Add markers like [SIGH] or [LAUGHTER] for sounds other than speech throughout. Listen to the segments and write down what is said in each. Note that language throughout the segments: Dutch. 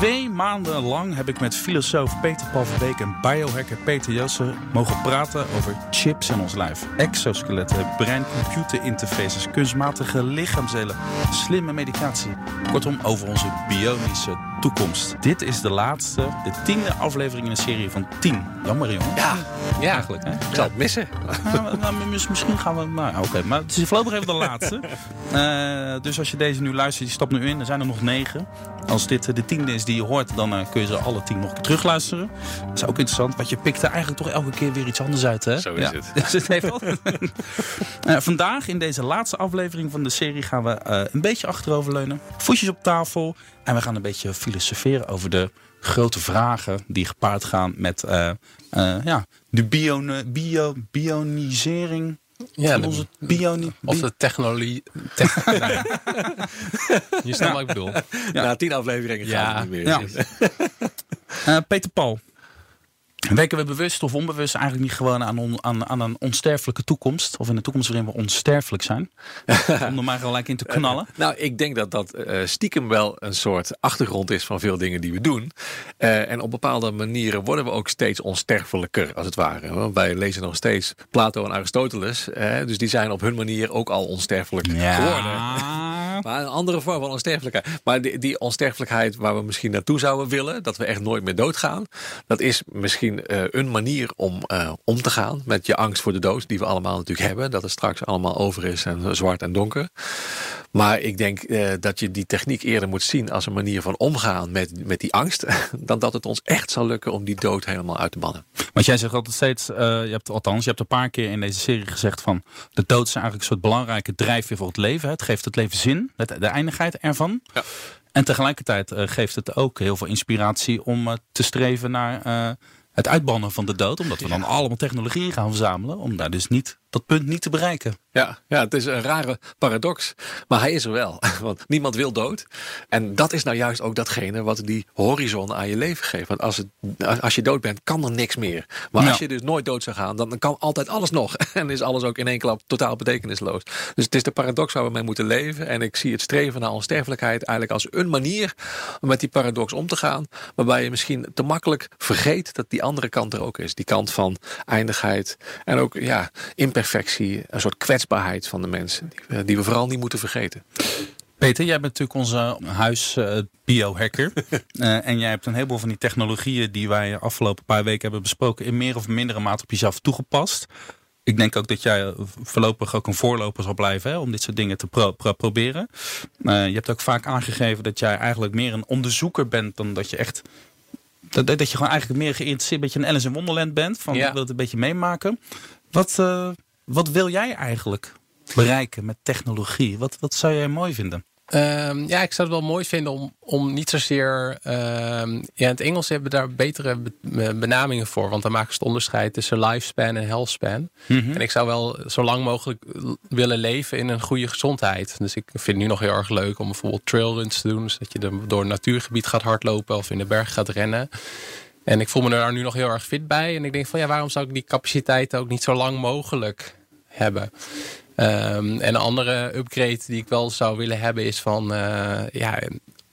Twee maanden lang heb ik met filosoof Peter Paul Verbeek en biohacker Peter Joosten mogen praten over chips in ons lijf. Exoskeletten, brein-computer interfaces, kunstmatige lichaamsdelen, slimme medicatie. Kortom, over onze bionische toekomst. Dit is de laatste, de tiende aflevering in een serie van tien. Jammer jongen. Ja, ja. Eigenlijk, hè? Ik zal het missen. Nou, nou, mis- misschien gaan we... Nou, oké. Maar het is voorlopig even de laatste. [LAUGHS] Eh, dus als je deze nu luistert, je stapt nu in. Er zijn er nog negen. Als dit eh, de tiende is die je hoort, dan eh, kun je ze alle tien nog terugluisteren. Dat is ook interessant, want je pikt er eigenlijk toch elke keer weer iets anders uit, hè? Zo is het. [LAUGHS] Dus het heeft altijd... [LAUGHS] Eh, vandaag, in deze laatste aflevering van de serie, gaan we eh, een beetje achteroverleunen. Voetjes op tafel. En we gaan een beetje filosoferen over de grote vragen die gepaard gaan met eh, eh, ja, de bio, bio, bionisering Ja, van de- onze bioni, of de technologie. tech- [LAUGHS] nou ja. Je snapt wat ik bedoel. Na tien afleveringen Ja. gaan we niet meer. Ja. Eh, Peter Paul. Werken we bewust of onbewust eigenlijk niet gewoon aan, on- aan, aan een onsterfelijke toekomst? Of in een toekomst waarin we onsterfelijk zijn? [LAUGHS] Om er maar gelijk in te knallen. Nou, ik denk dat dat eh, stiekem wel een soort achtergrond is van veel dingen die we doen. Eh, en op bepaalde manieren worden we ook steeds onsterfelijker, als het ware. Want wij lezen nog steeds Plato en Aristoteles. eh, dus die zijn op hun manier ook al onsterfelijk geworden. Maar een andere vorm van onsterfelijkheid. Maar die, die onsterfelijkheid waar we misschien naartoe zouden willen, dat we echt nooit meer doodgaan, dat is misschien eh, een manier om eh, om te gaan met je angst voor de dood, die we allemaal natuurlijk hebben. Dat het straks allemaal over is en zwart en donker. Maar ik denk eh, dat je die techniek eerder moet zien als een manier van omgaan met, met die angst, [LAUGHS] dan dat het ons echt zal lukken om die dood helemaal uit te bannen. Want jij zegt altijd steeds, eh, je hebt, althans, je hebt een paar keer in deze serie gezegd van de dood is eigenlijk een soort belangrijke drijfveer voor het leven. Het geeft het leven zin, het, de eindigheid ervan. Ja. En tegelijkertijd eh, geeft het ook heel veel inspiratie om te streven naar eh, het uitbannen van de dood. Omdat we dan allemaal technologieën gaan verzamelen om daar dus niet, dat punt niet te bereiken. Ja, ja, het is een rare paradox, maar hij is er wel. [LAUGHS] Want niemand wil dood. En dat is nou juist ook datgene wat die horizon aan je leven geeft. Want als, het, als je dood bent, kan er niks meer. Maar als je dus nooit dood zou gaan, dan kan altijd alles nog. [LAUGHS] En is alles ook in één klap totaal betekenisloos. Dus het is de paradox waar we mee moeten leven. En ik zie het streven naar onsterfelijkheid eigenlijk als een manier om met die paradox om te gaan. Waarbij je misschien te makkelijk vergeet dat die andere kant er ook is. Die kant van eindigheid en ook ja, imperfectie, een soort kwetsbaarheid van de mensen. Die we, die we vooral niet moeten vergeten. Peter, jij bent natuurlijk onze huis eh, biohacker. [LAUGHS] Eh, en jij hebt een heleboel van die technologieën die wij de afgelopen paar weken hebben besproken in meer of mindere mate op jezelf toegepast. Ik denk ook dat jij voorlopig ook een voorloper zal blijven hè, om dit soort dingen te pro- pro- proberen. Eh, je hebt ook vaak aangegeven dat jij eigenlijk meer een onderzoeker bent dan dat je echt. Dat, dat je gewoon eigenlijk meer geïnteresseerd, een beetje een Alice in Wonderland bent. Van Ja. je wilt het een beetje meemaken. Wat, eh, wat wil jij eigenlijk bereiken met technologie? Wat, wat zou jij mooi vinden? Ehm, ja, ik zou het wel mooi vinden om, om niet zozeer. ehm, ja, in het Engels hebben we daar betere be- benamingen voor. Want dan maken ze het onderscheid tussen lifespan en healthspan. Mhm. En ik zou wel zo lang mogelijk willen leven in een goede gezondheid. Dus ik vind het nu nog heel erg leuk om bijvoorbeeld trailruns te doen. Dus dat je door een natuurgebied gaat hardlopen of in de berg gaat rennen. En ik voel me daar nu nog heel erg fit bij. En ik denk van ja, waarom zou ik die capaciteit ook niet zo lang mogelijk hebben? Ehm, en een andere upgrade die ik wel zou willen hebben is van eh, ja,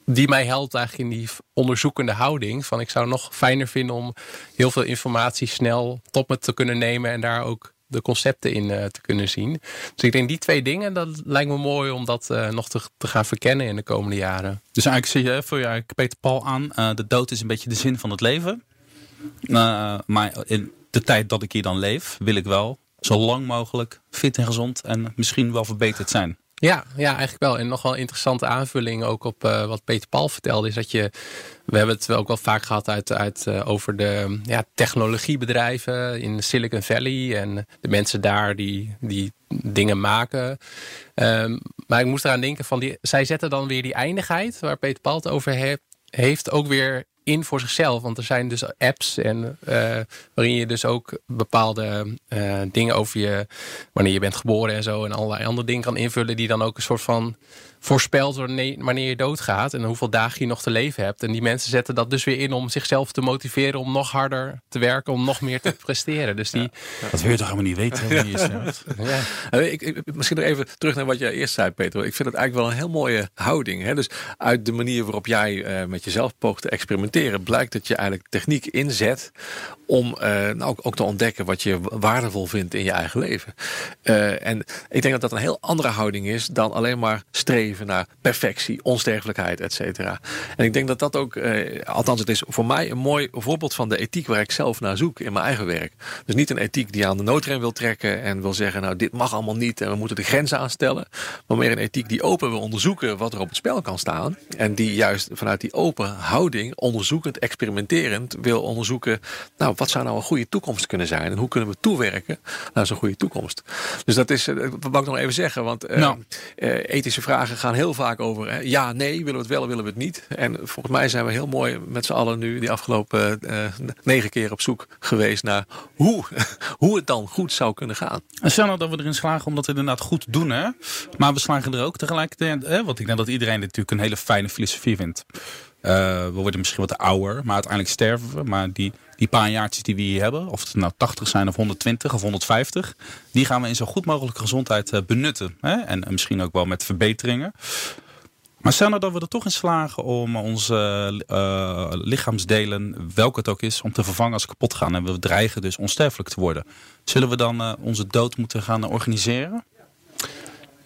die mij helpt eigenlijk in die onderzoekende houding. Van ik zou nog fijner vinden om heel veel informatie snel tot me te kunnen nemen en daar ook de concepten in eh, te kunnen zien. Dus ik denk die twee dingen, dat lijkt me mooi om dat eh, nog te, te gaan verkennen in de komende jaren. Dus eigenlijk zie je, vul je eigenlijk Peter Paul aan. de dood is een beetje de zin van het leven. Maar in de tijd dat ik hier dan leef, wil ik wel zo lang mogelijk fit en gezond en misschien wel verbeterd zijn. Ja, ja, eigenlijk wel. En nog wel een interessante aanvulling ook op eh, wat Peter Paul vertelde. Is dat je, we hebben het ook wel vaak gehad uit, uit, eh, over de ja, technologiebedrijven in Silicon Valley. En de mensen daar die, die dingen maken. Ehm, maar ik moest eraan denken van, die, zij zetten dan weer die eindigheid waar Peter Paul het over heeft, heeft ook weer in voor zichzelf. Want er zijn dus apps en eh, waarin je dus ook bepaalde eh, dingen over je wanneer je bent geboren en zo en allerlei andere dingen kan invullen die dan ook een soort van voorspelt wanneer je doodgaat en hoeveel dagen je nog te leven hebt. En die mensen zetten dat dus weer in om zichzelf te motiveren om nog harder te werken, om nog meer te [LAUGHS] presteren. Dus die... Dat wil je toch helemaal niet weten? Ja. [LAUGHS] ja. Eh, ik, ik, misschien nog even terug naar wat jij eerst zei, Peter. Ik vind het eigenlijk wel een heel mooie houding. Hè? Dus uit de manier waarop jij uh, met jezelf poogt te experimenteren, blijkt dat je eigenlijk techniek inzet om uh, nou, ook, ook, te ontdekken wat je waardevol vindt in je eigen leven. en ik denk dat dat een heel andere houding is dan alleen maar streven naar perfectie, onsterfelijkheid, et cetera. En ik denk dat dat ook, eh, althans het is voor mij een mooi voorbeeld van de ethiek waar ik zelf naar zoek in mijn eigen werk. Dus niet een ethiek die aan de noodrem wil trekken en wil zeggen, nou dit mag allemaal niet en we moeten de grenzen aanstellen. Maar meer een ethiek die open wil onderzoeken wat er op het spel kan staan. En die juist vanuit die open houding, onderzoekend, experimenterend, wil onderzoeken, nou wat zou nou een goede toekomst kunnen zijn en hoe kunnen we toewerken naar zo'n goede toekomst. Dus dat is, wat eh, wou ik nog even zeggen, want uh, nou. ethische vragen gaan heel vaak over hè, ja, nee, willen we het wel, willen we het niet. En volgens mij zijn we heel mooi met z'n allen nu die afgelopen uh, negen keer op zoek geweest naar hoe, [LAUGHS] hoe het dan goed zou kunnen gaan. En stel nou dat we erin slagen omdat we inderdaad goed doen, hè? maar we slagen er ook tegelijkertijd, hè? want ik denk dat iedereen natuurlijk een hele fijne filosofie vindt. Uh, we worden misschien wat ouder, maar uiteindelijk sterven we. Maar die, die paar jaartjes die we hier hebben, of het nou 80 zijn of 120 of 150, die gaan we in zo goed mogelijk gezondheid uh, benutten. Hè? En, en, misschien ook wel met verbeteringen. Maar stel nou dat we er toch in slagen om onze lichaamsdelen, welke het ook is, om te vervangen als ze kapot gaan. En we dreigen dus onsterfelijk te worden. Zullen we dan onze dood moeten gaan organiseren?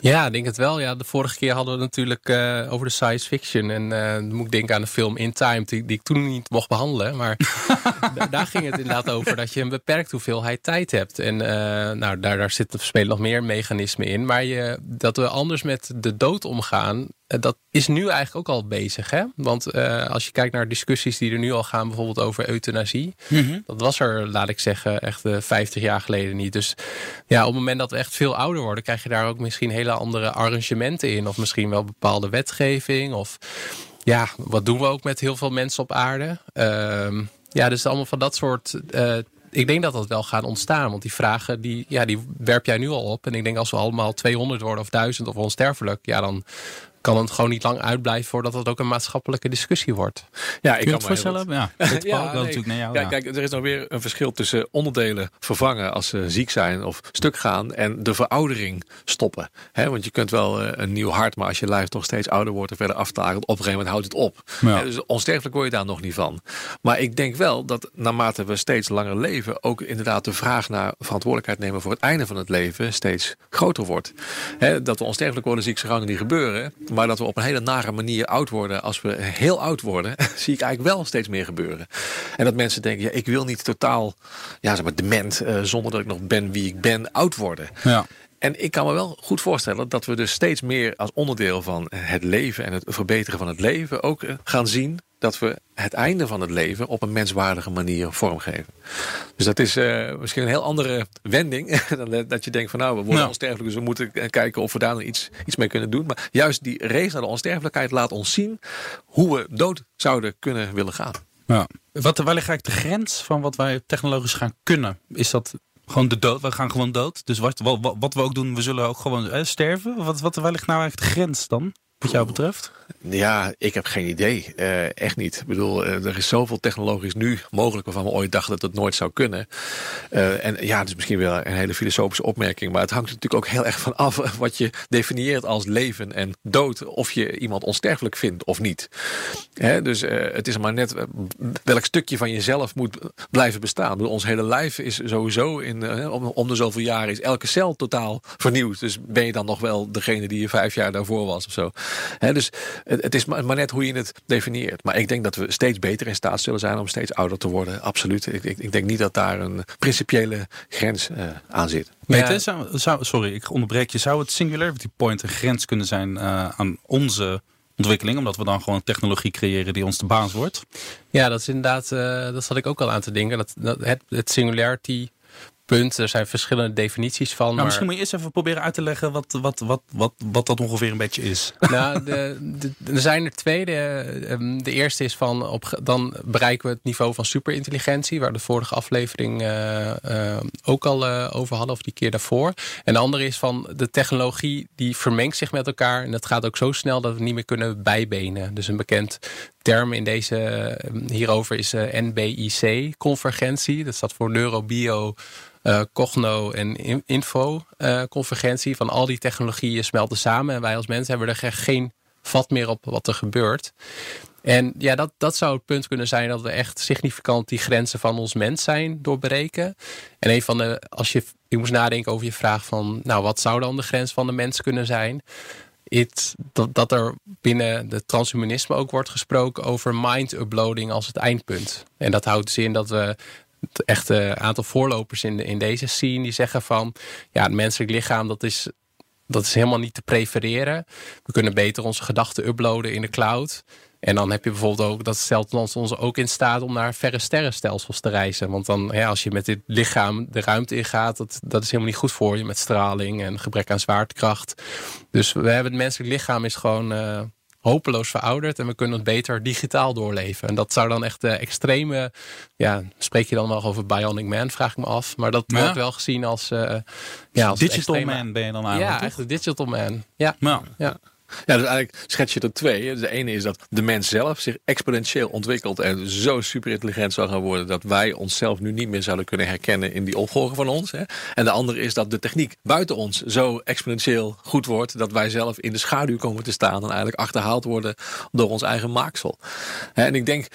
Ja, ik denk het wel. Ja, de vorige keer hadden we natuurlijk uh, over de science fiction. En uh, dan moet ik denken aan de film In Time, die, die ik toen niet mocht behandelen. Maar [LAUGHS] daar ging het inderdaad over dat je een beperkt hoeveelheid tijd hebt. En uh, nou, daar, daar zitten, spelen nog meer mechanismen in. Maar je, dat we anders met de dood omgaan, eh, dat is nu eigenlijk ook al bezig. Hè? Want uh, als je kijkt naar discussies die er nu al gaan, bijvoorbeeld over euthanasie. Mm -hmm. Dat was er, laat ik zeggen, echt uh, 50 jaar geleden niet. Dus ja, op het moment dat we echt veel ouder worden, krijg je daar ook misschien hele andere arrangementen in. Of misschien wel bepaalde wetgeving. Of ja, wat doen we ook met heel veel mensen op aarde? Uh, ja, dus allemaal van dat soort ik denk dat dat wel gaat ontstaan. Want die vragen, die, ja, die werp jij nu al op. En ik denk als we allemaal 200 worden of 1000 of onsterfelijk... ja, dan kan het gewoon niet lang uitblijven voordat het ook een maatschappelijke discussie wordt. Ja, ik kan je het voorstellen? [LAUGHS] Ja, ja nee. natuurlijk naar jou. Ja, kijk, er is nog weer een verschil tussen onderdelen vervangen als ze ziek zijn of stuk gaan en de veroudering stoppen. He, want je kunt wel eh, een nieuw hart, maar als je lijf nog steeds ouder wordt en verder aftakelt, op een gegeven moment houdt het op. Ja. dus onsterfelijk word je daar nog niet van. Maar ik denk wel dat naarmate we steeds langer leven, ook inderdaad de vraag naar verantwoordelijkheid nemen voor het einde van het leven steeds groter wordt. He, dat we onsterfelijk worden, zie ik zo gauw niet gebeuren. Maar dat we op een hele nare manier oud worden. Als we heel oud worden, [LAUGHS] zie ik eigenlijk wel steeds meer gebeuren. En dat mensen denken, ja, ik wil niet totaal ja, zeg maar, dement, uh, zonder dat ik nog ben wie ik ben, oud worden. Ja. En ik kan me wel goed voorstellen dat we dus steeds meer als onderdeel van het leven en het verbeteren van het leven ook eh, gaan zien dat we het einde van het leven op een menswaardige manier vormgeven. Dus dat is uh, misschien een heel andere wending [LAUGHS] dan dat je denkt van nou, we worden onsterfelijk, dus we moeten kijken of we daar nog iets, iets mee kunnen doen. Maar juist die race naar de onsterfelijkheid laat ons zien hoe we dood zouden kunnen willen gaan. Ja. Wat, waar ligt eigenlijk de grens van wat wij technologisch gaan kunnen? Is dat gewoon de dood? We gaan gewoon dood. Dus wat, wat, wat we ook doen, we zullen ook gewoon eh, sterven? Wat, wat, waar ligt nou eigenlijk de grens dan? Wat jou betreft? Ja, ik heb geen idee. Uh, echt niet. Ik bedoel, uh, er is zoveel technologisch nu mogelijk waarvan we ooit dachten dat het nooit zou kunnen. Uh, en ja, het is misschien wel een hele filosofische opmerking, maar het hangt natuurlijk ook heel erg van af [LAUGHS] wat je definieert als leven en dood. Of je iemand onsterfelijk vindt of niet. Hè, dus het is maar net welk stukje van jezelf moet blijven bestaan. Ons hele lijf is sowieso in, om de zoveel jaren is elke cel totaal vernieuwd. Dus ben je dan nog wel degene die je vijf jaar daarvoor was of zo. Hè, dus het is maar net hoe je het definieert. Maar ik denk dat we steeds beter in staat zullen zijn om steeds ouder te worden. Absoluut. Ik, ik, ik denk niet dat daar een principiële grens uh, aan zit. Ja. zou, zou, sorry, ik onderbreek je. Zou het Singularity Point een grens kunnen zijn uh, aan onze ontwikkeling? Omdat we dan gewoon technologie creëren die ons de baas wordt? Ja, dat is inderdaad, uh, dat zat ik ook al aan te denken. Dat, dat het, het Singularity punt. Er zijn verschillende definities van. Nou, maar... Misschien moet je eerst even proberen uit te leggen wat, wat, wat, wat, wat dat ongeveer een beetje is. [LAUGHS] Nou, de, de, er zijn er twee. De, ehm, de, eerste is van, op, dan bereiken we het niveau van superintelligentie, waar de vorige aflevering uh, ook al uh, over hadden, of die keer daarvoor. En de andere is van de technologie die vermengt zich met elkaar. En dat gaat ook zo snel dat we niet meer kunnen bijbenen. Dus een bekend term in deze, ehm, hierover is NBIC-convergentie. Dat staat voor neurobio uh, Cogno en Info uh, convergentie van al die technologieën smelten samen. En wij als mensen hebben er geen vat meer op wat er gebeurt. En ja, dat, dat zou het punt kunnen zijn dat we echt significant die grenzen van ons mens zijn doorbreken. En een van de, als je, je moest nadenken over je vraag van, nou, wat zou dan de grens van de mens kunnen zijn? Dat, er binnen de transhumanisme ook wordt gesproken over mind-uploading als het eindpunt. En dat houdt dus in dat we het echte aantal voorlopers in, in deze scene die zeggen van ja, het menselijk lichaam dat is, dat is helemaal niet te prefereren. We kunnen beter onze gedachten uploaden in de cloud. En dan heb je bijvoorbeeld ook, dat stelt ons, ons ook in staat om naar verre sterrenstelsels te reizen. Want dan, ja, als je met dit lichaam de ruimte ingaat, dat, dat is helemaal niet goed voor je met straling en gebrek aan zwaartekracht. Dus we hebben het menselijk lichaam is gewoon. Uh, hopeloos verouderd en we kunnen het beter digitaal doorleven. En dat zou dan echt de extreme, ja, spreek je dan nog over Bionic Man, vraag ik me af. Maar dat wordt wel gezien als, uh, ja, als digital man ben je dan eigenlijk. Ja, echt een digital man. Ja. ja. Ja, dus eigenlijk schets je er twee. De ene is dat de mens zelf zich exponentieel ontwikkelt en zo super intelligent zou gaan worden dat wij onszelf nu niet meer zouden kunnen herkennen in die opvolger van ons. Hè. En de andere is dat de techniek buiten ons zo exponentieel goed wordt dat wij zelf in de schaduw komen te staan en eigenlijk achterhaald worden door ons eigen maaksel. En ik denk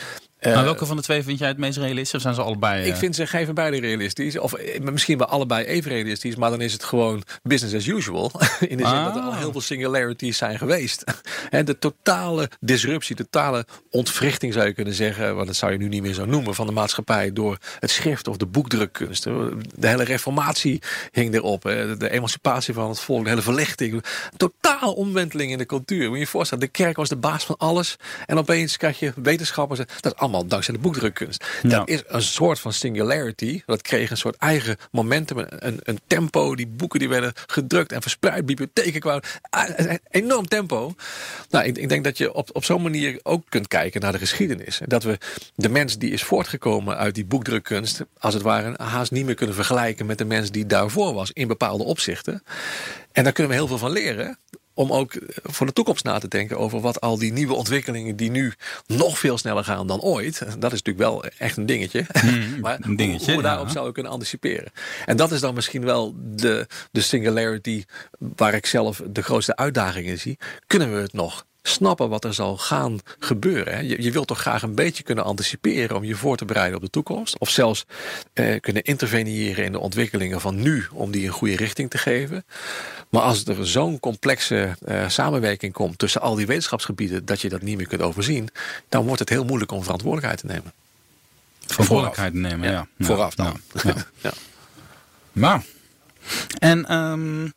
maar welke van de twee vind jij het meest realistisch? Of zijn ze allebei? Ik vind ze geven beide realistisch. Of eh, misschien wel allebei even realistisch. Maar dan is het gewoon business as usual. [LAUGHS] In de zin dat er al ah. heel veel singularities zijn geweest. [LAUGHS] En de totale disruptie, totale ontwrichting zou je kunnen zeggen. Want dat zou je nu niet meer zo noemen. Van de maatschappij door het schrift of de boekdrukkunst. De hele reformatie hing erop. De emancipatie van het volk. De hele verlichting. Totaal omwenteling in de cultuur. Moet je je voorstellen. De kerk was de baas van alles. En opeens krijg je wetenschappers. Dat is allemaal dankzij de boekdrukkunst. Dat is een soort van singularity. Dat kreeg een soort eigen momentum, een, een tempo. Die boeken die werden gedrukt en verspreid. Bibliotheken kwamen. Ah, een enorm tempo. Nou, ik, ik denk dat je op, op zo'n manier ook kunt kijken naar de geschiedenis. Dat we de mens die is voortgekomen uit die boekdrukkunst, als het ware, haast niet meer kunnen vergelijken met de mens die daarvoor was in bepaalde opzichten. En daar kunnen we heel veel van leren om ook voor de toekomst na te denken over wat al die nieuwe ontwikkelingen die nu nog veel sneller gaan dan ooit. Dat is natuurlijk wel echt een dingetje. [LAUGHS] Hmm, [LAUGHS] maar een dingetje, hoe, we daarop zouden kunnen anticiperen. En dat is dan misschien wel de, de singularity waar ik zelf de grootste uitdagingen zie. Kunnen we het nog snappen wat er zal gaan gebeuren. Je, je wilt toch graag een beetje kunnen anticiperen om je voor te bereiden op de toekomst. Of zelfs eh, kunnen interveneren in de ontwikkelingen van nu om die een goede richting te geven. Maar als er zo'n complexe uh, samenwerking komt tussen al die wetenschapsgebieden dat je dat niet meer kunt overzien, dan wordt het heel moeilijk om verantwoordelijkheid te nemen. Verantwoordelijkheid te nemen, ja. Vooraf dan. Ja. ja. Maar, en um,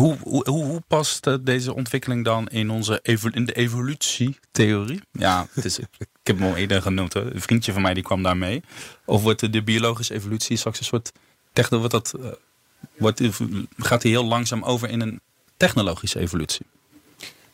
hoe, hoe, hoe past eh, deze ontwikkeling dan in, onze in de evolutietheorie? Ja, het is, ik heb hem al eerder genoemd. Een vriendje van mij die kwam daar mee. Of wordt de biologische evolutie straks een soort... Wordt dat, eh, wordt, gaat hij heel langzaam over in een technologische evolutie?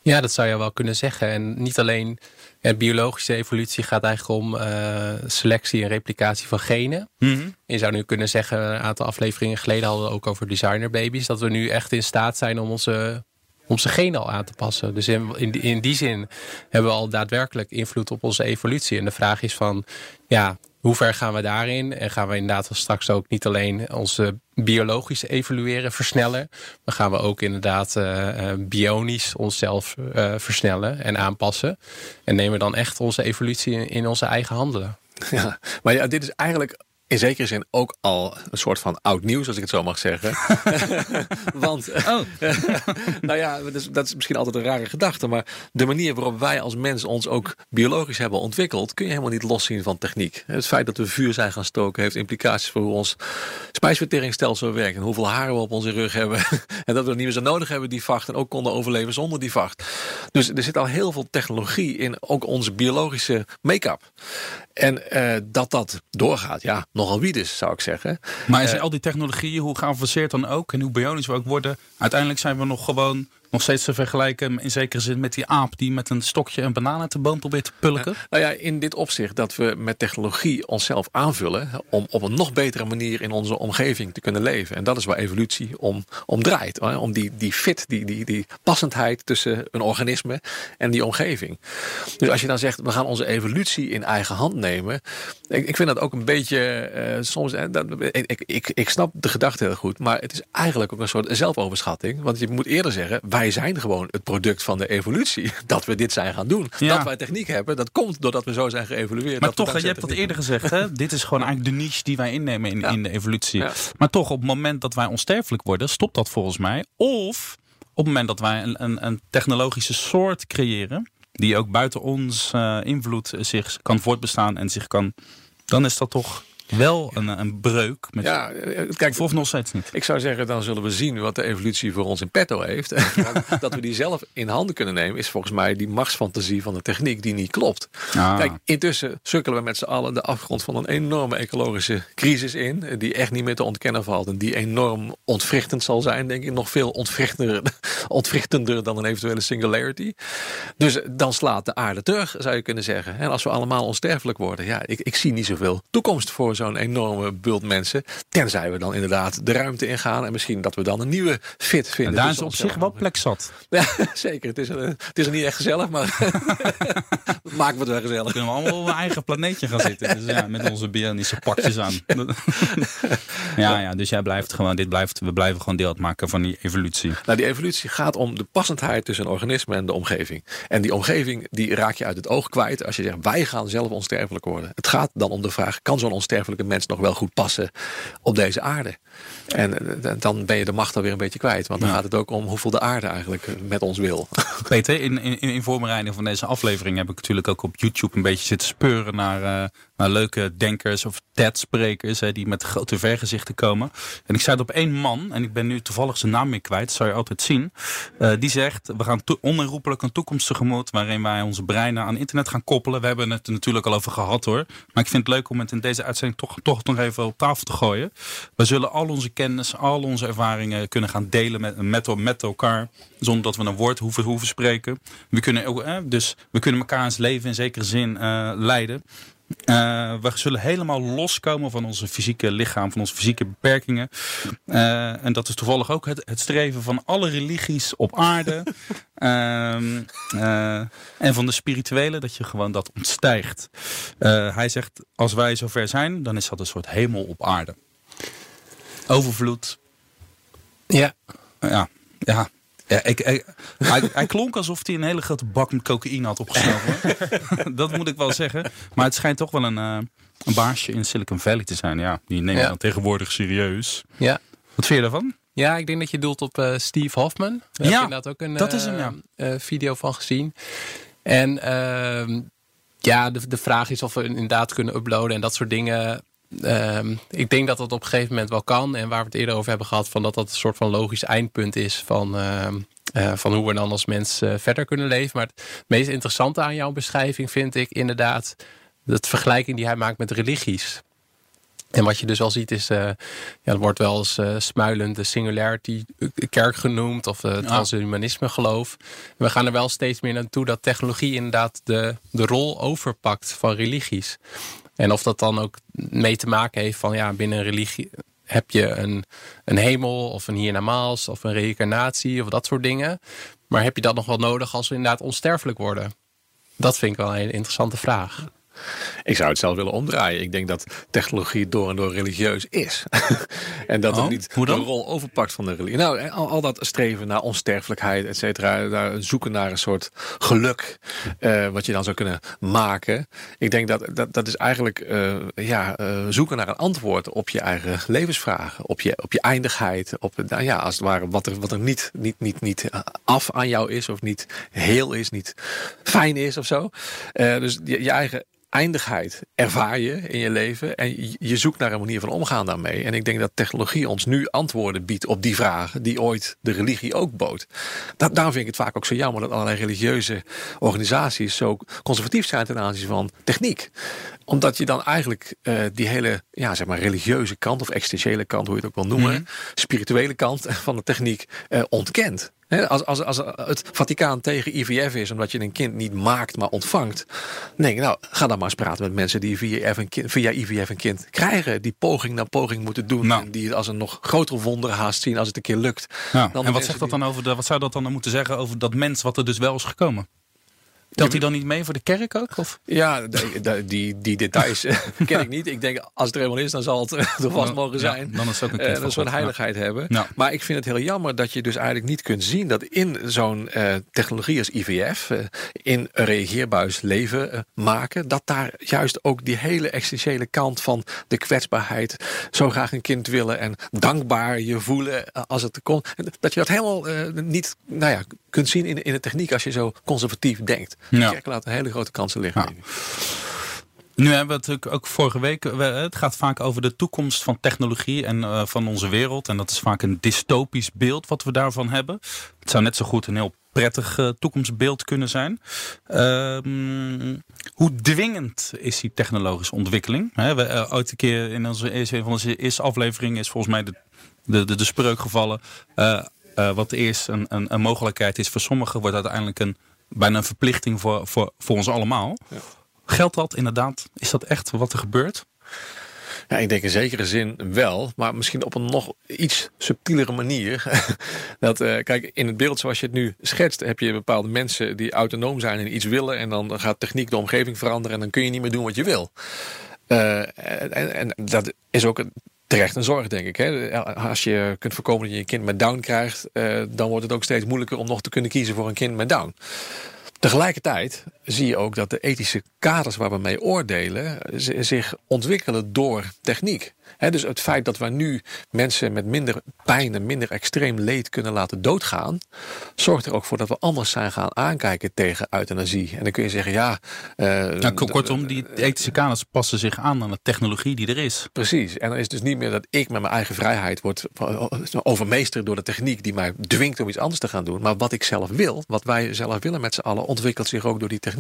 Ja, dat zou je wel kunnen zeggen. En niet alleen ja, biologische evolutie gaat eigenlijk om uh, selectie en replicatie van genen. Mm Je zou nu kunnen zeggen, een aantal afleveringen geleden hadden we ook over designerbabies. Dat we nu echt in staat zijn om onze, onze genen al aan te passen. Dus in, in, in die zin hebben we al daadwerkelijk invloed op onze evolutie. En de vraag is van, ja, hoe ver gaan we daarin? En gaan we inderdaad straks ook niet alleen onze biologische evolueren versnellen. Maar gaan we ook inderdaad uh, bionisch onszelf uh, versnellen en aanpassen. En nemen dan echt onze evolutie in, onze eigen handen. Ja, maar ja, dit is eigenlijk in zekere zin ook al een soort van oud nieuws, als ik het zo mag zeggen. [LAUGHS] Want, oh. [LAUGHS] nou ja, dat is, dat is, misschien altijd een rare gedachte, maar de manier waarop wij als mens ons ook biologisch hebben ontwikkeld, kun je helemaal niet loszien van techniek. Het feit dat we vuur zijn gaan stoken, heeft implicaties voor hoe ons spijsverteringsstelsel werkt en hoeveel haren we op onze rug hebben. [LAUGHS] en dat we niet meer zo nodig hebben, die vacht, en ook konden overleven zonder die vacht. Dus er zit al heel veel technologie in ook onze biologische make-up. En uh, dat dat doorgaat, ja, nogal wie is, zou ik zeggen. Maar is al die technologieën, hoe geavanceerd dan ook en hoe bionisch we ook worden, uiteindelijk zijn we nog gewoon nog steeds te vergelijken in zekere zin met die aap die met een stokje een banaan uit de boom probeert te pulken? nou ja, in dit opzicht dat we met technologie onszelf aanvullen om op een nog betere manier in onze omgeving te kunnen leven. En dat is waar evolutie om, om draait. Om die, die fit, die, die, die passendheid tussen een organisme en die omgeving. Dus als je dan zegt, we gaan onze evolutie in eigen hand nemen. Ik, ik vind dat ook een beetje uh, soms. Uh, dat, ik, ik, ik snap de gedachte heel goed, maar het is eigenlijk ook een soort zelfoverschatting. Want je moet eerder zeggen, wij zijn gewoon het product van de evolutie. [LAUGHS] Dat we dit zijn gaan doen. Dat wij techniek hebben, dat komt doordat we zo zijn geëvolueerd. Maar toch, je hebt dat eerder gezegd, hè? [LAUGHS] dit is gewoon eigenlijk de niche die wij innemen in, in de evolutie. Maar toch, op het moment dat wij onsterfelijk worden, stopt dat volgens mij. Of op het moment dat wij een, een, een technologische soort creëren, die ook buiten ons uh, invloed zich kan voortbestaan en zich kan. Dan is dat toch wel een, een breuk. Met ja, eh, kijk, of nog steeds niet. Ik zou zeggen, dan zullen we zien wat de evolutie voor ons in petto heeft. [LAUGHS] dat we die zelf in handen kunnen nemen, is volgens mij die machtsfantasie van de techniek die niet klopt. Ah. Kijk, intussen sukkelen we met z'n allen de afgrond van een enorme ecologische crisis in. Die echt niet meer te ontkennen valt. En die enorm ontwrichtend zal zijn, denk ik. Nog veel ontwrichtender, [LAUGHS] ontwrichtender dan een eventuele singularity. Dus dan slaat de aarde terug, zou je kunnen zeggen. En als we allemaal onsterfelijk worden, ja, ik, ik zie niet zoveel toekomst voor zo'n enorme bult mensen. Tenzij we dan inderdaad de ruimte ingaan. En misschien dat we dan een nieuwe fit vinden. En daar is op zich wel plek zat. [LAUGHS] Ja, zeker. Het is, een, het is niet echt gezellig, maar [LAUGHS] [LAUGHS] maken we het wel gezellig. Kunnen we allemaal op een eigen planeetje gaan zitten. Dus ja, met onze bionische pakjes aan. ja, ja, dus jij blijft gewoon, dit blijft, we blijven gewoon deel uitmaken van die evolutie. Nou, die evolutie gaat om de passendheid tussen een organisme en de omgeving. En die omgeving, die raak je uit het oog kwijt als je zegt, wij gaan zelf onsterfelijk worden. Het gaat dan om de vraag, kan zo'n onsterfelijk mens nog wel goed passen op deze aarde. En eh, dan ben je de macht alweer een beetje kwijt. Want dan gaat het ook om hoeveel de aarde eigenlijk met ons wil. [LAUGHS] Peter, in, in, in voorbereiding van deze aflevering heb ik natuurlijk ook op YouTube een beetje zitten speuren naar, uh, naar leuke denkers of TED-sprekers die met grote vergezichten komen. En ik zei het op één man, en ik ben nu toevallig zijn naam meer kwijt, zou je altijd zien. Uh, die zegt, we gaan onherroepelijk een toekomst tegemoet waarin wij onze breinen aan internet gaan koppelen. We hebben het er natuurlijk al over gehad hoor. Maar ik vind het leuk om het in deze uitzending toch, toch nog even op tafel te gooien. We zullen al onze kennis, al onze ervaringen kunnen gaan delen met, elkaar. Zonder dat we een woord hoeven, hoeven spreken. We kunnen, ook, eh, dus we kunnen elkaar eens leven in zekere zin uh, leiden. Uh, we zullen helemaal loskomen van onze fysieke lichaam, van onze fysieke beperkingen. Uh, en dat is toevallig ook het, het, streven van alle religies op aarde. uh, [LAUGHS] en van de spirituele, dat je gewoon dat ontstijgt. hij zegt, als wij zover zijn, dan is dat een soort hemel op aarde. Overvloed. Ja. Ja, ja. Ja, ik, hij, hij, klonk alsof hij een hele grote bak met cocaïne had opgesnoven. [LAUGHS] dat moet ik wel zeggen. Maar het schijnt toch wel een, uh, een baasje in Silicon Valley te zijn. Ja, die nemen ja. dan tegenwoordig serieus. Ja. Wat vind je daarvan? Ja, ik denk dat je doelt op uh, Steve Hoffman. Daar ja, heb inderdaad ook een dat is hem, ja. uh, video van gezien. En ehm, ja, de, de vraag is of we inderdaad kunnen uploaden en dat soort dingen. Um, ik denk dat dat op een gegeven moment wel kan. En waar we het eerder over hebben gehad, van dat dat een soort van logisch eindpunt is van, uh, uh, van hoe we dan als mens uh, verder kunnen leven. Maar het meest interessante aan jouw beschrijving vind ik inderdaad de vergelijking die hij maakt met religies. En wat je dus al ziet is, ja, er wordt wel eens smuilend de singularity kerk genoemd of het transhumanisme geloof. we gaan er wel steeds meer naartoe dat technologie inderdaad de, de rol overpakt van religies. En of dat dan ook mee te maken heeft van ja, binnen religie heb je een, een hemel of een hiernamaals of een reïncarnatie of dat soort dingen. Maar heb je dat nog wel nodig als we inderdaad onsterfelijk worden? Dat vind ik wel een interessante vraag. Ik zou het zelf willen omdraaien. Ik denk dat technologie door en door religieus is. [LAUGHS] en dat oh, het niet de rol overpakt van de religie. Nou, al, al dat streven naar onsterfelijkheid, et cetera. Daar zoeken naar een soort geluk. Uh, wat je dan zou kunnen maken. Ik denk dat dat, dat is eigenlijk uh, ja, uh, zoeken naar een antwoord op je eigen levensvragen. Op je, op je eindigheid. Op, nou ja, als het ware wat er, wat er niet, niet, niet, niet af aan jou is. Of niet heel is, niet fijn is of zo. dus je, je eigen oneindigheid ervaar je in je leven. En je- zoekt naar een manier van omgaan daarmee. En ik denk dat technologie ons nu antwoorden biedt op die vragen die ooit de religie ook bood. Da daarom vind ik het vaak ook zo jammer dat allerlei religieuze organisaties zo conservatief zijn ten aanzien van techniek. Omdat je dan eigenlijk eh, die hele ja, zeg maar religieuze kant of existentiële kant, hoe je het ook wil noemen, Mhm. spirituele kant van de techniek eh, ontkent. Als, als, als het Vaticaan tegen IVF is, omdat je een kind niet maakt, maar ontvangt. Dan denk ik, nou, ga dan maar eens praten met mensen die via IVF een kind, via IVF een kind krijgen. Die poging na poging moeten doen. Nou. En die het als een nog groter wonder haast zien als het een keer lukt. En wat, zegt dat die- dan over de, wat zou dat dan moeten zeggen over dat mens wat er dus wel is gekomen? Telt hij dan niet mee voor de kerk ook? Of? Ja, die, die details eh, [LAUGHS] ken ik niet. Ik denk, als het er eenmaal is, dan zal het er vast mogen Ja, zijn. dan is het ook een kind een soort heiligheid hebben. Ja. Maar ik vind het heel jammer dat je dus eigenlijk niet kunt zien dat in zo'n eh, technologie als IVF, in een reageerbuis leven maken, dat daar juist ook die hele existentiële kant van de kwetsbaarheid, zo graag een kind willen en dankbaar je voelen als het er komt, dat je dat helemaal niet nou ja, kunt zien in, in de techniek als je zo conservatief denkt. Ja. Kerk laat hele grote kansen liggen. Ja. Nu hebben we het natuurlijk ook vorige week. we- Het gaat vaak over de toekomst van technologie en eh, van onze wereld. En dat is vaak een dystopisch beeld wat we daarvan hebben. Het zou net zo goed een heel prettig eh, toekomstbeeld kunnen zijn. Ehm, hoe dwingend is die technologische ontwikkeling? Hè, we, eh, ooit een keer in onze eerste, een van onze eerste afleveringen is volgens mij de, de, de, de spreuk gevallen. wat eerst een, een, een mogelijkheid is voor sommigen, wordt uiteindelijk een, bijna een verplichting voor, voor, voor ons allemaal. Geldt dat inderdaad? Is dat echt wat er gebeurt? Ja, ik denk in zekere zin wel, maar misschien op een nog iets subtielere manier. [LAUGHS] dat, eh, kijk, in het beeld zoals je het nu schetst, heb je bepaalde mensen die autonoom zijn en iets willen. En dan gaat techniek de omgeving veranderen en dan kun je niet meer doen wat je wil. Eh, en, en dat is ook terecht een zorg, denk ik. Hè? Als je kunt voorkomen dat je een kind met Down krijgt, eh, dan wordt het ook steeds moeilijker om nog te kunnen kiezen voor een kind met Down. Tegelijkertijd zie je ook dat de ethische kaders waar we mee oordelen zich ontwikkelen door techniek. Dus het feit dat we nu mensen met minder pijn en minder extreem leed kunnen laten doodgaan, zorgt er ook voor dat we anders zijn gaan aankijken tegen euthanasie. En dan kun je zeggen, ja. eh, Nou, k- kortom, die ethische kaders passen zich aan aan de technologie die er is. Precies. En dan is het dus niet meer dat ik met mijn eigen vrijheid word overmeesterd door de techniek die mij dwingt om iets anders te gaan doen. Maar wat ik zelf wil, wat wij zelf willen met z'n allen, ontwikkelt zich ook door die techniek.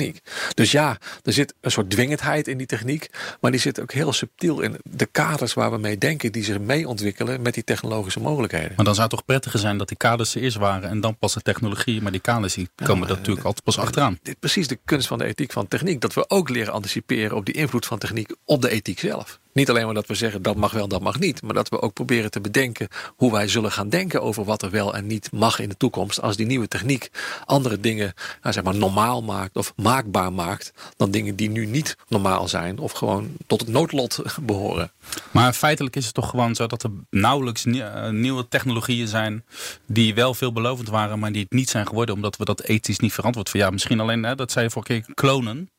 Dus ja, er zit een soort dwingendheid in die techniek. Maar die zit ook heel subtiel in de kaders waar we mee denken, die zich mee ontwikkelen met die technologische mogelijkheden. Maar dan zou het toch prettiger zijn dat die kaders er eerst waren en dan pas de technologie. Maar die kaders die komen dat natuurlijk altijd pas achteraan. Dit is precies de kunst van de ethiek van techniek. Dat we ook leren anticiperen op die invloed van techniek op de ethiek zelf. Niet alleen maar dat we zeggen dat mag wel, dat mag niet. Maar dat we ook proberen te bedenken hoe wij zullen gaan denken over wat er wel en niet mag in de toekomst. Als die nieuwe techniek andere dingen nou, zeg maar, normaal maakt of maakbaar maakt. Dan dingen die nu niet normaal zijn of gewoon tot het noodlot [LAUGHS] behoren. Maar feitelijk is het toch gewoon zo dat er nauwelijks eh, nieuwe technologieën zijn die wel veelbelovend waren, maar die het niet zijn geworden omdat we dat ethisch niet verantwoord voor. Ja, misschien alleen, hè, dat zei je vorige keer, klonen.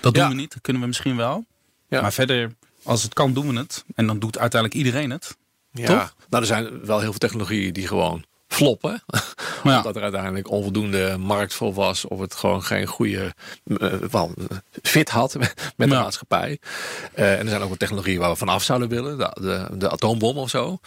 Dat doen Ja. we niet, dat kunnen we misschien wel. Ja. Maar verder, als het kan, doen we het. En dan doet uiteindelijk iedereen het. Ja. Toch? Nou, er zijn wel heel veel technologieën die gewoon floppen. Ja. [LAUGHS] Omdat er uiteindelijk onvoldoende markt voor was. Of het gewoon geen goede wel, fit had [LAUGHS] met de Ja. maatschappij. Eh, en er zijn ook wel technologieën waar we vanaf zouden willen. De, de, de atoombom of zo.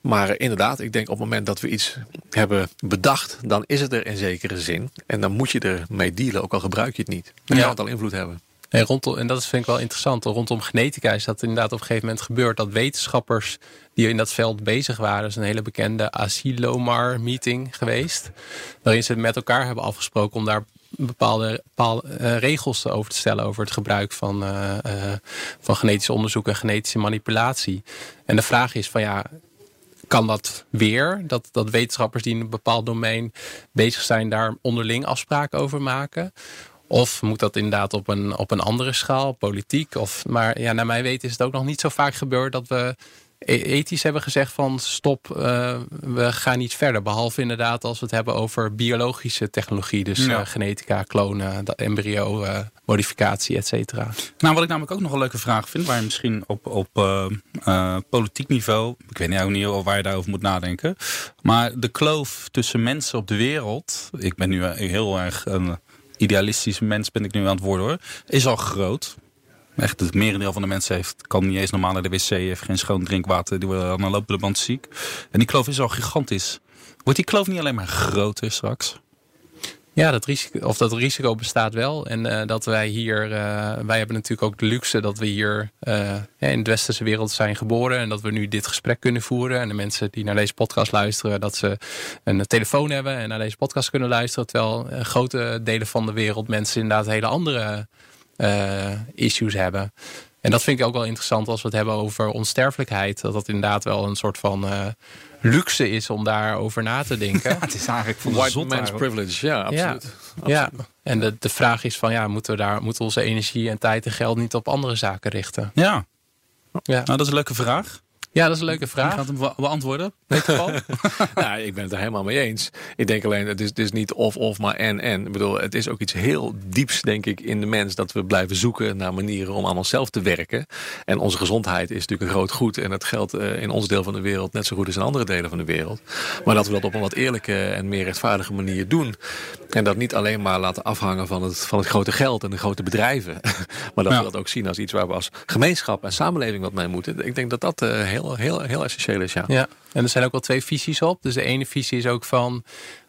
Maar inderdaad, ik denk op het moment dat we iets hebben bedacht, dan is het er in zekere zin. En dan moet je ermee dealen, ook al gebruik je het niet. Dan Ja. kan het al invloed hebben. En, rondom, en dat is, vind ik wel interessant. Rondom genetica is dat inderdaad op een gegeven moment gebeurd. Dat wetenschappers die in dat veld bezig waren. is een hele bekende Asilomar meeting geweest. Waarin ze met elkaar hebben afgesproken om daar bepaalde, bepaalde eh, regels over te stellen. Over het gebruik van, eh, van genetisch onderzoek en genetische manipulatie. En de vraag is van ja, kan dat weer? Dat, dat wetenschappers die in een bepaald domein bezig zijn, daar onderling afspraken over maken? Of moet dat inderdaad op een, op een andere schaal, politiek? Of, maar ja, naar mijn weten is het ook nog niet zo vaak gebeurd dat we e- ethisch hebben gezegd van stop, eh, we gaan niet verder. Behalve inderdaad als we het hebben over biologische technologie. Dus Ja. eh, genetica, klonen, dat embryo, eh, modificatie, et cetera. Nou, wat ik namelijk ook nog een leuke vraag vind, waar je misschien op, op politiek niveau, ik weet niet, ook niet waar je daarover moet nadenken, maar de kloof tussen mensen op de wereld, ik ben nu heel erg een idealistisch mens, ben ik nu aan het worden hoor, is al groot. Echt, het merendeel van de mensen heeft, kan niet eens normaal naar de wc, heeft geen schoon drinkwater, die worden aan de lopende band ziek. En die kloof is al gigantisch. Wordt die kloof niet alleen maar groter straks? Ja, dat risico, of dat risico bestaat wel. En uh, dat wij hier, uh, wij hebben natuurlijk ook de luxe dat we hier uh, in de westerse wereld zijn geboren. En dat we nu dit gesprek kunnen voeren. En de mensen die naar deze podcast luisteren, dat ze een telefoon hebben en naar deze podcast kunnen luisteren. Terwijl grote delen van de wereld mensen inderdaad hele andere issues hebben. En dat vind ik ook wel interessant als we het hebben over onsterfelijkheid. Dat dat inderdaad wel een soort van luxe is om daarover na te denken. [LAUGHS] het is eigenlijk van White man's privilege, ja, absoluut. Ja, ja. en de, de vraag is van ja, moeten we daar moeten onze energie en tijd en geld niet op andere zaken richten? Ja. ja. Nou, dat is een leuke vraag. Ja, dat is een leuke vraag. gaat hem beantwoorden. [LAUGHS] [LAUGHS] nou, ik ben het er helemaal mee eens. Ik denk alleen, het is, het is niet of-of, maar en-en. Ik bedoel, het is ook iets heel dieps, denk ik, in de mens... dat we blijven zoeken naar manieren om aan onszelf te werken. En onze gezondheid is natuurlijk een groot goed. En dat geldt eh, in ons deel van de wereld net zo goed als in andere delen van de wereld. Maar dat we dat op een wat eerlijke en meer rechtvaardige manier doen. En dat niet alleen maar laten afhangen van het, van het grote geld en de grote bedrijven. [LAUGHS] maar dat we dat ook zien als iets waar we als gemeenschap en samenleving wat mee moeten. Ik denk dat dat uh, heel heel, heel, heel essentieel is, ja. ja. En er zijn ook wel twee visies op. Dus de ene visie is ook van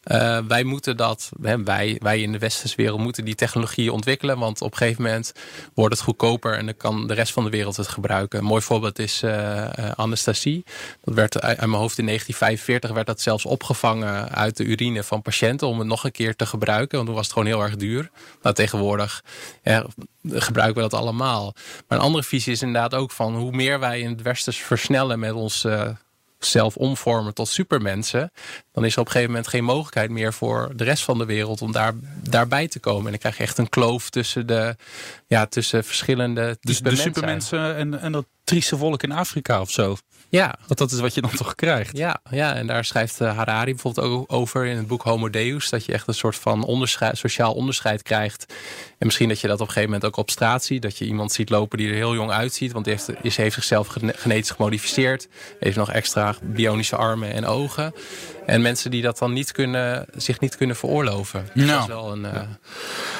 uh, wij moeten dat, wij, wij in de westerse wereld moeten die technologie ontwikkelen. Want op een gegeven moment wordt het goedkoper en dan kan de rest van de wereld het gebruiken. Een mooi voorbeeld is uh, Anastasie. Dat werd uit mijn hoofd in 1945 werd dat zelfs opgevangen uit de urine van patiënten om het nog een keer te gebruiken. Want toen was het gewoon heel erg duur. Maar tegenwoordig ja, gebruiken we dat allemaal. Maar een andere visie is inderdaad ook van hoe meer wij in het westers versnellen met ons zelf omvormen tot supermensen, dan is er op een gegeven moment geen mogelijkheid meer voor de rest van de wereld om daar, daarbij te komen. En dan krijg je echt een kloof tussen, de, ja, tussen verschillende dus de supermensen en, en dat trieste volk in Afrika of zo. Ja. Want dat is wat je dan toch krijgt. Ja, ja en daar schrijft eh, Harari bijvoorbeeld ook over in het boek Homo Deus. Dat je echt een soort van onderscheid, sociaal onderscheid krijgt. En misschien dat je dat op een gegeven moment ook op straat ziet. Dat je iemand ziet lopen die er heel jong uitziet. Want die heeft, is, heeft zichzelf genetisch gemodificeerd. Heeft nog extra bionische armen en ogen. En mensen die dat dan niet kunnen, zich niet kunnen veroorloven. Dus dat is wel een, uh...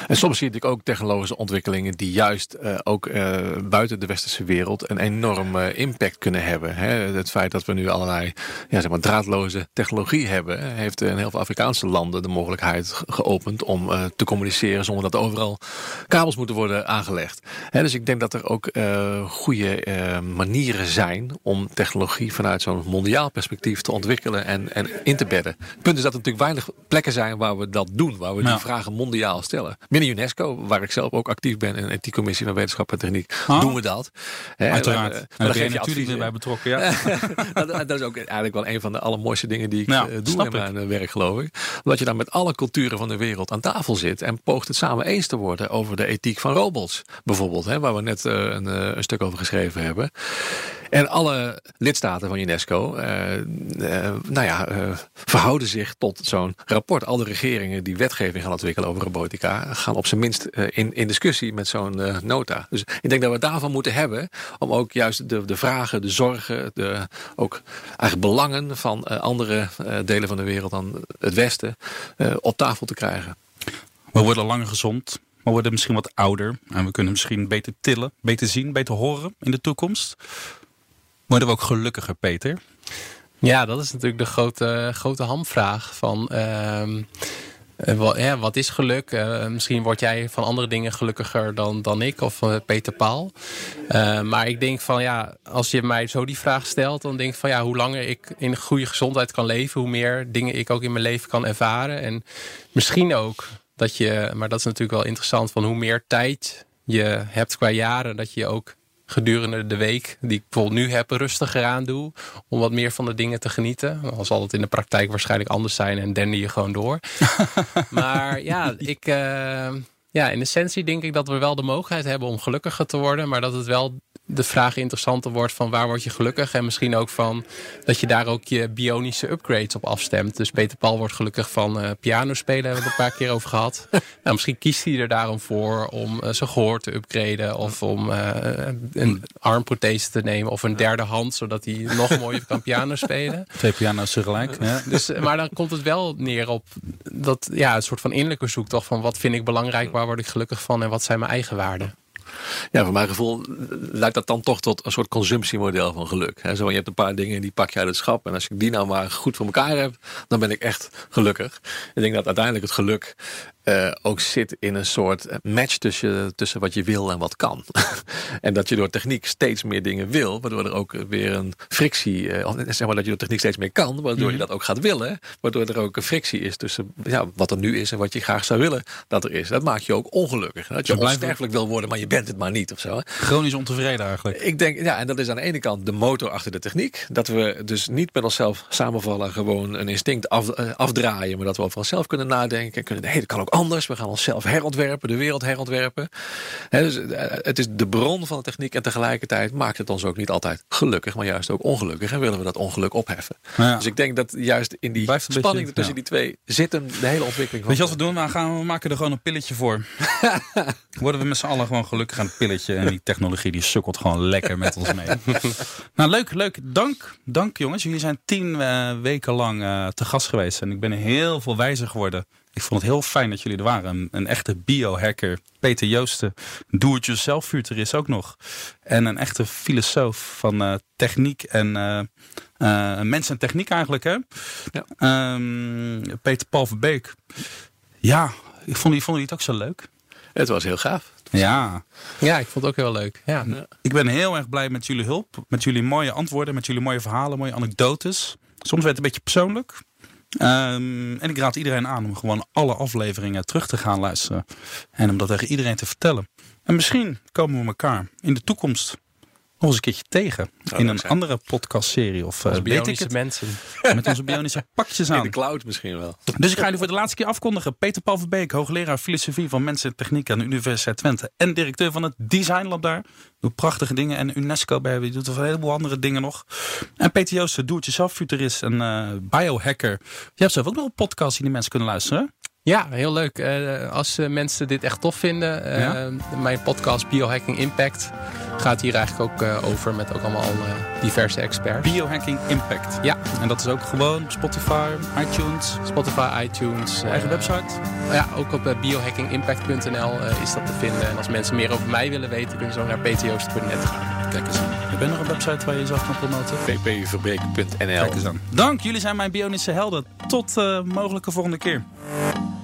En soms zie je natuurlijk ook technologische ontwikkelingen die juist uh, ook uh, buiten de westerse wereld een enorme impact kunnen hebben. Hè? Het feit dat we nu allerlei ja, zeg maar, draadloze technologie hebben, heeft in heel veel Afrikaanse landen de mogelijkheid geopend om te communiceren zonder dat overal kabels moeten worden aangelegd. Hè, dus ik denk dat er ook goede manieren zijn om technologie vanuit zo'n mondiaal perspectief te ontwikkelen en, en in te bedden. Het punt is dat er natuurlijk weinig plekken zijn waar we dat doen. Waar we die vragen mondiaal stellen. Binnen UNESCO, waar ik zelf ook actief ben in de ethiekcommissie van wetenschap en techniek, oh. doen we dat. Uiteraard. En, en daar ben je natuurlijk erbij betrokken. Ja. [LAUGHS] dat, dat, is ook eigenlijk wel een van de allermooiste dingen die ik ja, uh, doe in mijn ik. werk, geloof ik. Omdat je dan met alle culturen van de wereld aan tafel zit en poogt het samen eens te worden over de ethiek van robots. Bijvoorbeeld, hè, waar we net uh, een, uh, een stuk over geschreven hebben. En alle lidstaten van UNESCO, uh, uh, nou ja, uh, verhouden zich tot zo'n rapport. Al de regeringen die wetgeving gaan ontwikkelen over robotica, gaan op zijn minst in, in discussie met zo'n nota. Dus ik denk dat we daarvan moeten hebben, om ook juist de, de vragen, de zorgen, de ook eigenlijk belangen van andere delen van de wereld dan het Westen op tafel te krijgen. We worden langer gezond. We worden misschien wat ouder. En we kunnen misschien beter tillen, beter zien, beter horen in de toekomst. Worden we ook gelukkiger, Peter? Ja, dat is natuurlijk de grote, grote hamvraag van... Uh, ja, wat is geluk? Uh, misschien word jij van andere dingen gelukkiger dan, dan ik of uh, Peter Paul. Uh, maar ik denk van ja, als je mij zo die vraag stelt, dan denk ik van ja, hoe langer ik in goede gezondheid kan leven, hoe meer dingen ik ook in mijn leven kan ervaren. En misschien ook dat je, maar dat is natuurlijk wel interessant, van hoe meer tijd je hebt qua jaren, dat je ook gedurende de week, die ik bijvoorbeeld nu heb, rustiger aan doe. Om wat meer van de dingen te genieten. Dan zal het in de praktijk waarschijnlijk anders zijn en dende je gewoon door. [LAUGHS] maar ja, ik, uh, ja, in essentie denk ik dat we wel de mogelijkheid hebben om gelukkiger te worden. Maar dat het wel de vraag interessanter wordt van waar word je gelukkig. En misschien ook van dat je daar ook je bionische upgrades op afstemt. Dus Peter Paul wordt gelukkig van uh, piano spelen. Hebben we het een paar keer over gehad. [LAUGHS] nou, misschien kiest hij er daarom voor om uh, zijn gehoor te upgraden. Of om uh, een armprothese te nemen. Of een derde hand. Zodat hij nog mooier kan piano spelen. [LAUGHS] Twee piano's tegelijk. Ja. Dus, maar dan komt het wel neer op dat, ja, een soort van innerlijke zoektocht. Van wat vind ik belangrijk? Waar word ik gelukkig van? En wat zijn mijn eigen waarden? Ja, voor mijn gevoel leidt dat dan toch tot een soort consumptiemodel van geluk. Zo, je hebt een paar dingen die pak je uit het schap. En als ik die nou maar goed voor elkaar heb, dan ben ik echt gelukkig. Ik denk dat uiteindelijk het geluk uh, ook zit in een soort match tussen, tussen wat je wil en wat kan. [LAUGHS] en dat je door techniek steeds meer dingen wil, waardoor er ook weer een frictie, uh, zeg maar dat je door techniek steeds meer kan, waardoor je mhm. dat ook gaat willen, waardoor er ook een frictie is tussen ja, wat er nu is en wat je graag zou willen dat er is. Dat maakt je ook ongelukkig. Dat je onsterfelijk wil worden, maar je bent het maar niet of zo. Chronisch ontevreden eigenlijk. Ik denk, ja, en dat is aan de ene kant de motor achter de techniek. Dat we dus niet met onszelf samenvallen, gewoon een instinct af, uh, afdraaien, maar dat we over onszelf kunnen nadenken en kunnen, nee, dat kan ook anders. We gaan onszelf herontwerpen, de wereld herontwerpen. dus eh, het is de bron van de techniek en tegelijkertijd maakt het ons ook niet altijd gelukkig, maar juist ook ongelukkig. En willen we dat ongeluk opheffen. Dus ik denk dat juist in die spanning tussen die twee zit een de hele ontwikkeling. Weet je wat we doen? We, gaan, we maken er gewoon een pilletje voor. [LAUGHS] Worden we met z'n allen gewoon gelukkig aan het pilletje. En die technologie die sukkelt gewoon lekker met ons mee. [LAUGHS] nou, leuk, leuk. Dank, dank jongens. Jullie zijn tien uh, weken lang uh, te gast geweest. En ik ben heel veel wijzer geworden ik vond het heel fijn dat jullie er waren. Een, een echte biohacker, Peter Joosten, do-it-yourself futurist ook nog. En een echte filosoof van uh, techniek en uh, uh, mens en techniek eigenlijk. Hè? Ja. Um, Peter Paul Verbeek. Ja, ik vond, vond jullie het ook zo leuk? Het was heel gaaf. Ja. ja, ik vond het ook heel leuk. Ja. Ik ben heel erg blij met jullie hulp. Met jullie mooie antwoorden, met jullie mooie verhalen, mooie anekdotes. Soms werd het een beetje persoonlijk. Um, en ik raad iedereen aan om gewoon alle afleveringen terug te gaan luisteren. En om dat tegen iedereen te vertellen. En misschien komen we elkaar in de toekomst nog eens een keertje tegen. In een andere podcastserie. Of uh, bionische mensen. [LAUGHS] Met onze bionische pakjes aan. In de cloud misschien wel. Dus ik ga jullie voor de laatste keer afkondigen. Peter Paul Verbeek, hoogleraar filosofie van mensen en techniek aan de Universiteit Twente. En directeur van het Design Lab daar. Doet prachtige dingen. En UNESCO bij je doet een heleboel andere dingen nog. En Peter Joosten, doe-het-jezelf futurist en uh, biohacker. Je hebt zelf ook nog een podcast die de mensen kunnen luisteren. Ja, heel leuk. Uh, als uh, mensen dit echt tof vinden, uh, ja? mijn podcast Biohacking Impact gaat hier eigenlijk ook over met ook allemaal diverse experts. Biohacking Impact. Ja. En dat is ook gewoon Spotify, iTunes. Spotify, iTunes. Eigen website? Ja, ook op biohackingimpact.nl is dat te vinden. En als mensen meer over mij willen weten, kunnen ze zo naar ptoost.net gaan. Kijk eens aan. Heb je nog een website waar je jezelf kan promoten? ppverbreken.nl Kijk eens aan. Dank, jullie zijn mijn bionische helden. Tot mogelijke volgende keer. Bye.